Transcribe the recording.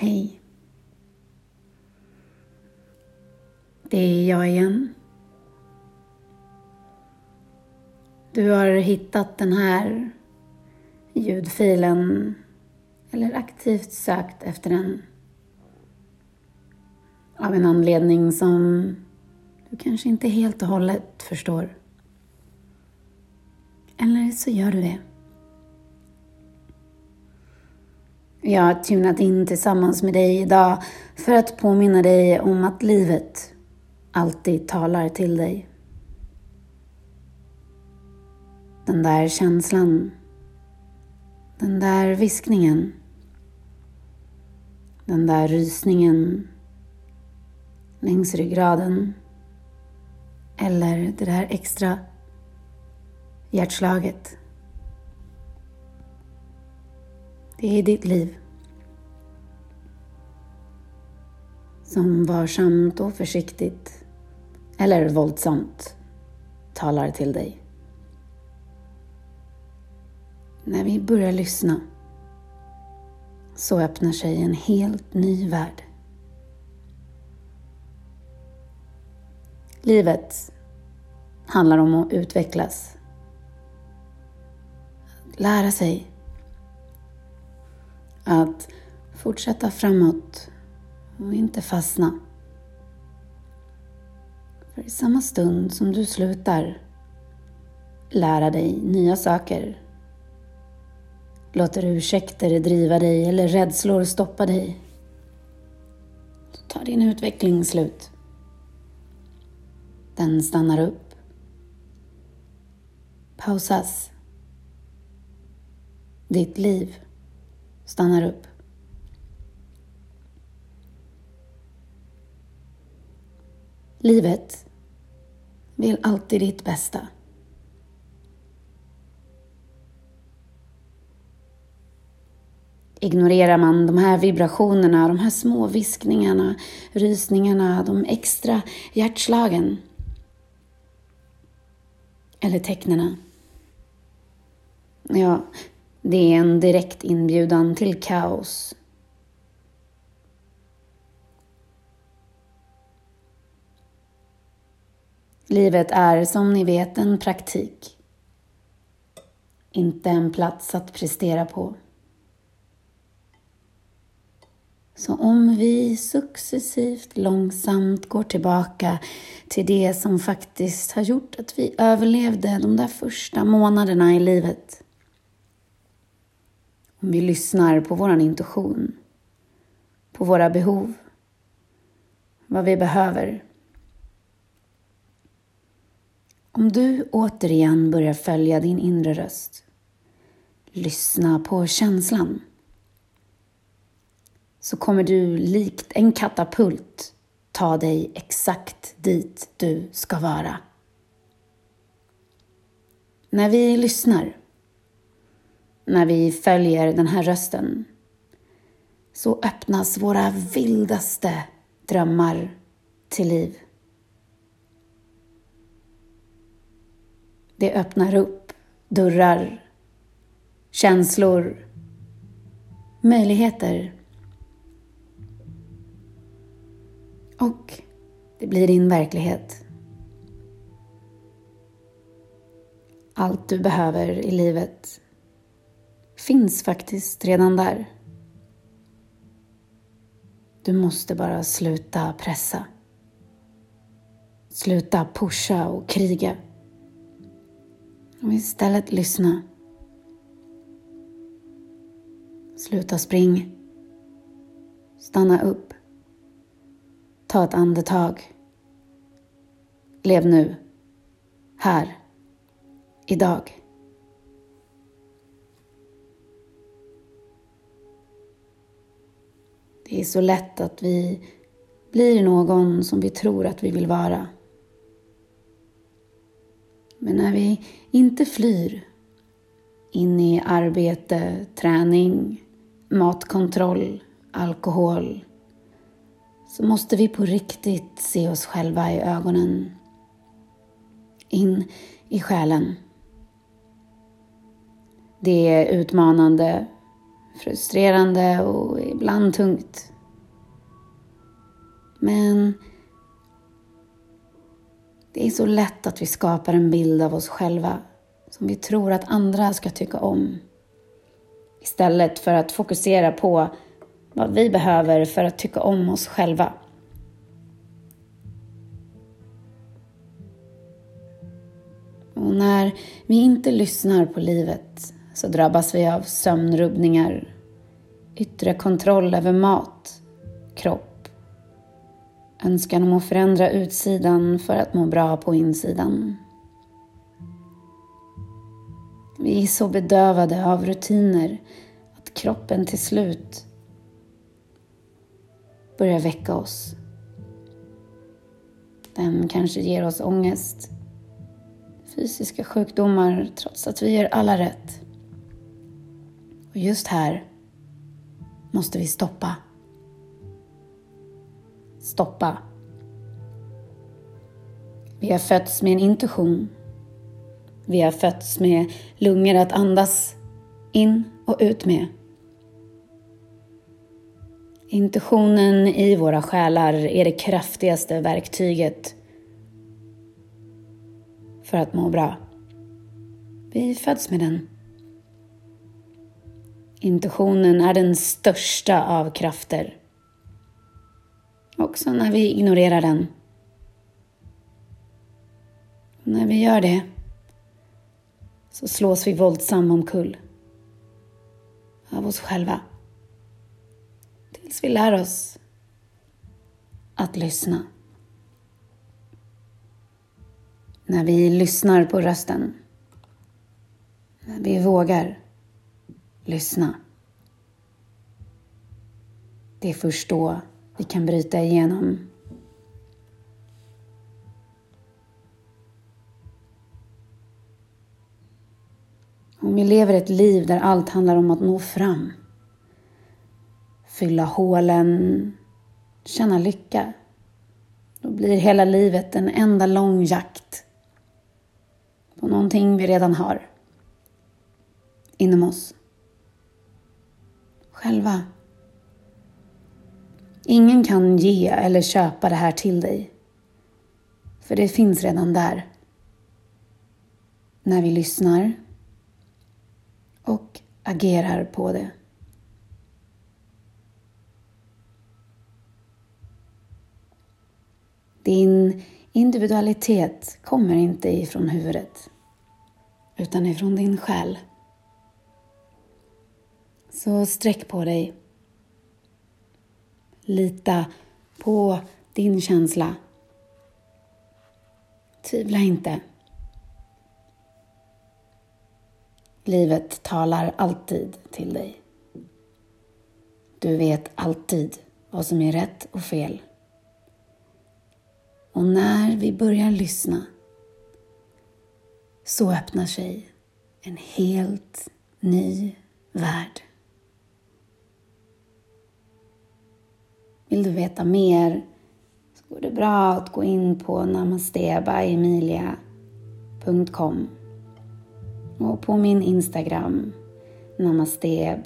Hej. Det är jag igen. Du har hittat den här ljudfilen eller aktivt sökt efter den av en anledning som du kanske inte helt och hållet förstår. Eller så gör du det. Jag har tunat in tillsammans med dig idag för att påminna dig om att livet alltid talar till dig. Den där känslan, den där viskningen, den där rysningen längs ryggraden eller det där extra hjärtslaget. Det är ditt liv. Som varsamt och försiktigt, eller våldsamt, talar till dig. När vi börjar lyssna så öppnar sig en helt ny värld. Livet handlar om att utvecklas. Att lära sig. Att fortsätta framåt och inte fastna. För i samma stund som du slutar lära dig nya saker låter ursäkter driva dig eller rädslor stoppa dig så tar din utveckling slut. Den stannar upp. Pausas. Ditt liv stannar upp. Livet vill alltid ditt bästa. Ignorerar man de här vibrationerna, de här små viskningarna, rysningarna, de extra hjärtslagen eller tecknena. Ja, det är en direkt inbjudan till kaos. Livet är som ni vet en praktik. Inte en plats att prestera på. Så om vi successivt, långsamt går tillbaka till det som faktiskt har gjort att vi överlevde de där första månaderna i livet. Om vi lyssnar på vår intuition, på våra behov, vad vi behöver. Om du återigen börjar följa din inre röst, lyssna på känslan så kommer du likt en katapult ta dig exakt dit du ska vara. När vi lyssnar, när vi följer den här rösten, så öppnas våra vildaste drömmar till liv. Det öppnar upp dörrar, känslor, möjligheter Och det blir din verklighet. Allt du behöver i livet finns faktiskt redan där. Du måste bara sluta pressa. Sluta pusha och kriga. Och istället lyssna. Sluta spring. Stanna upp. Ta ett andetag. Lev nu. Här. Idag. Det är så lätt att vi blir någon som vi tror att vi vill vara. Men när vi inte flyr in i arbete, träning, matkontroll, alkohol, så måste vi på riktigt se oss själva i ögonen. In i själen. Det är utmanande, frustrerande och ibland tungt. Men det är så lätt att vi skapar en bild av oss själva som vi tror att andra ska tycka om. Istället för att fokusera på vad vi behöver för att tycka om oss själva. Och när vi inte lyssnar på livet så drabbas vi av sömnrubbningar, yttre kontroll över mat, kropp, önskan om att förändra utsidan för att må bra på insidan. Vi är så bedövade av rutiner att kroppen till slut börjar väcka oss. Den kanske ger oss ångest, fysiska sjukdomar trots att vi gör alla rätt. Och just här måste vi stoppa. Stoppa. Vi har fötts med en intuition. Vi har fötts med lungor att andas in och ut med. Intuitionen i våra själar är det kraftigaste verktyget för att må bra. Vi föds med den. Intuitionen är den största av krafter. Också när vi ignorerar den. Och när vi gör det så slås vi våldsamt omkull av oss själva. Tills vi lär oss att lyssna. När vi lyssnar på rösten. När vi vågar lyssna. Det är först då vi kan bryta igenom. Om vi lever ett liv där allt handlar om att nå fram, fylla hålen, känna lycka, då blir hela livet en enda lång jakt på någonting vi redan har inom oss själva. Ingen kan ge eller köpa det här till dig. För det finns redan där. När vi lyssnar och agerar på det. Din individualitet kommer inte ifrån huvudet utan ifrån din själ. Så sträck på dig. Lita på din känsla. Tvivla inte. Livet talar alltid till dig. Du vet alltid vad som är rätt och fel. Och när vi börjar lyssna så öppnar sig en helt ny värld. Vill du veta mer? Så går det bra att gå in på namastebyemilia.com och på min Instagram namaste